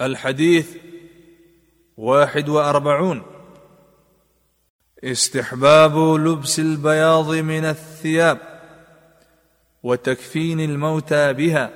الحديث واحد وأربعون استحباب لبس البياض من الثياب وتكفين الموتى بها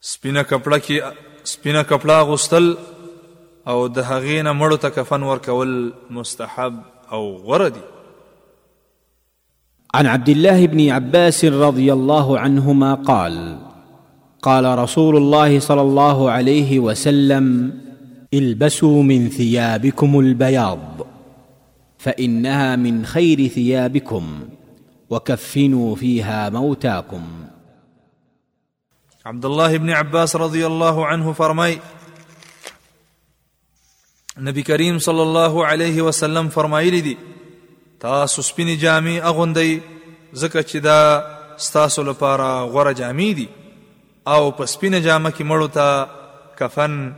سپینه کپړه کې سپینه کپړه غوستل او د هغې نه مړو ته کفن ورکول مستحب او غوره دي عن عبد الله بن عباس رضي الله عنهما قال قال رسول الله صلى الله عليه وسلم البسوا من ثيابكم البياض فانها من خير ثيابكم وكفنوا فيها موتاكم عبد الله ابن عباس رضی الله عنه فرمای نبی کریم صلی الله علیه وسلم فرمایلی دی تاسو سپینې جامې اغوندئ ځکه چې دا ستاسو لپاره غوره جامې دي او په سپینه جامه کې مړو ته کفن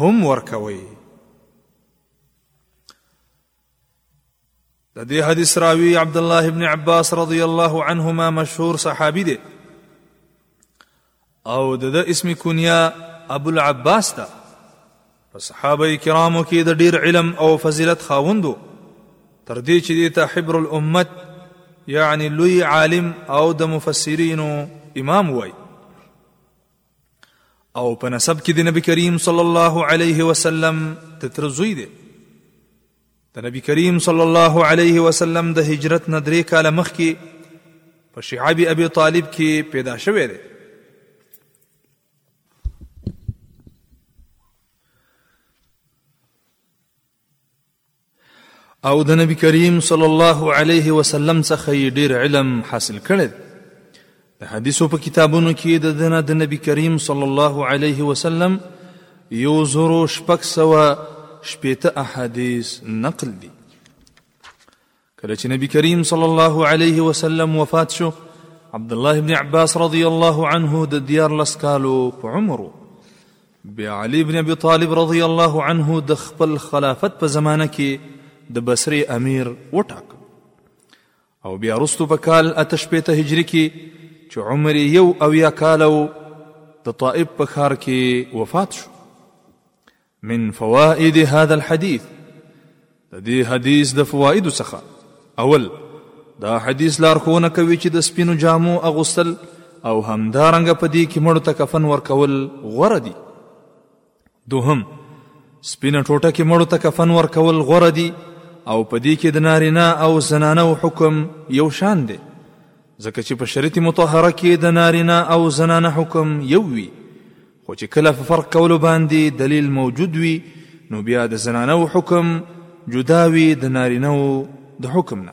هم ورکوئ د دې حدیث راوی عبد الله ابن عباس رضی الله عنهما مشهور صحابي دی او د د اسم کنیا ابو العباس ده په صحابه کرامو کې د ډیر علم او فضیلت خاوندو تر دې چې د تحبر الامت یعنی لوی عالم او د مفسرینو امام وای او په نسب کې د نبی کریم صلی الله علیه وسلم د تر زوی دی د نبی کریم صلی الله علیه وسلم د هجرت نه درې کاله مخکې په شعب ابي طالب کې پیدا شوی دی او د نبی کریم صلی الله علیه وسلم څخه یې ډیر علم حاصل کړی د حدیثو په کتابونو کې د دنه د نبی کریم صلی الله علیه وسلم یو زرو شپږ سوه شپېته احادیث نقل دي کله چې نبی کریم صلی الله علیه وسلم وفات شو عبد الله ابن عباس رضی الله عنه د دیار لسکالو په عمر بیا علی ابن ابي طالب رضی الله عنه د خپل خلافت په زمانه کې د بصری امیر وټاک او بیا رستو په کال اتش پته هجری کې چې عمر یو او یا کالو د طائف په ښار کې وفات شو من فوائد هذا الحديث د دې حدیث د فوائد څخه اول دا حدیث لارښوونه کوي چې د سپینو جامو اغوستل او همدارنګه په دې کې مړو ته کفن ورکول غوره دي دوهم سپینه ټوټه کې مړو ته کفن ورکول غوره دي او په دې کې د نارینه او زنانه او حکم یو شان دی ځکه چې په شریعت مطهره کې د نارینه او زنانه حکم یو وي خو چې کله په فرق کولو باندې دلیل موجود وي نو بیا د زنانه حکم جدا وي د نارینه د حکم نه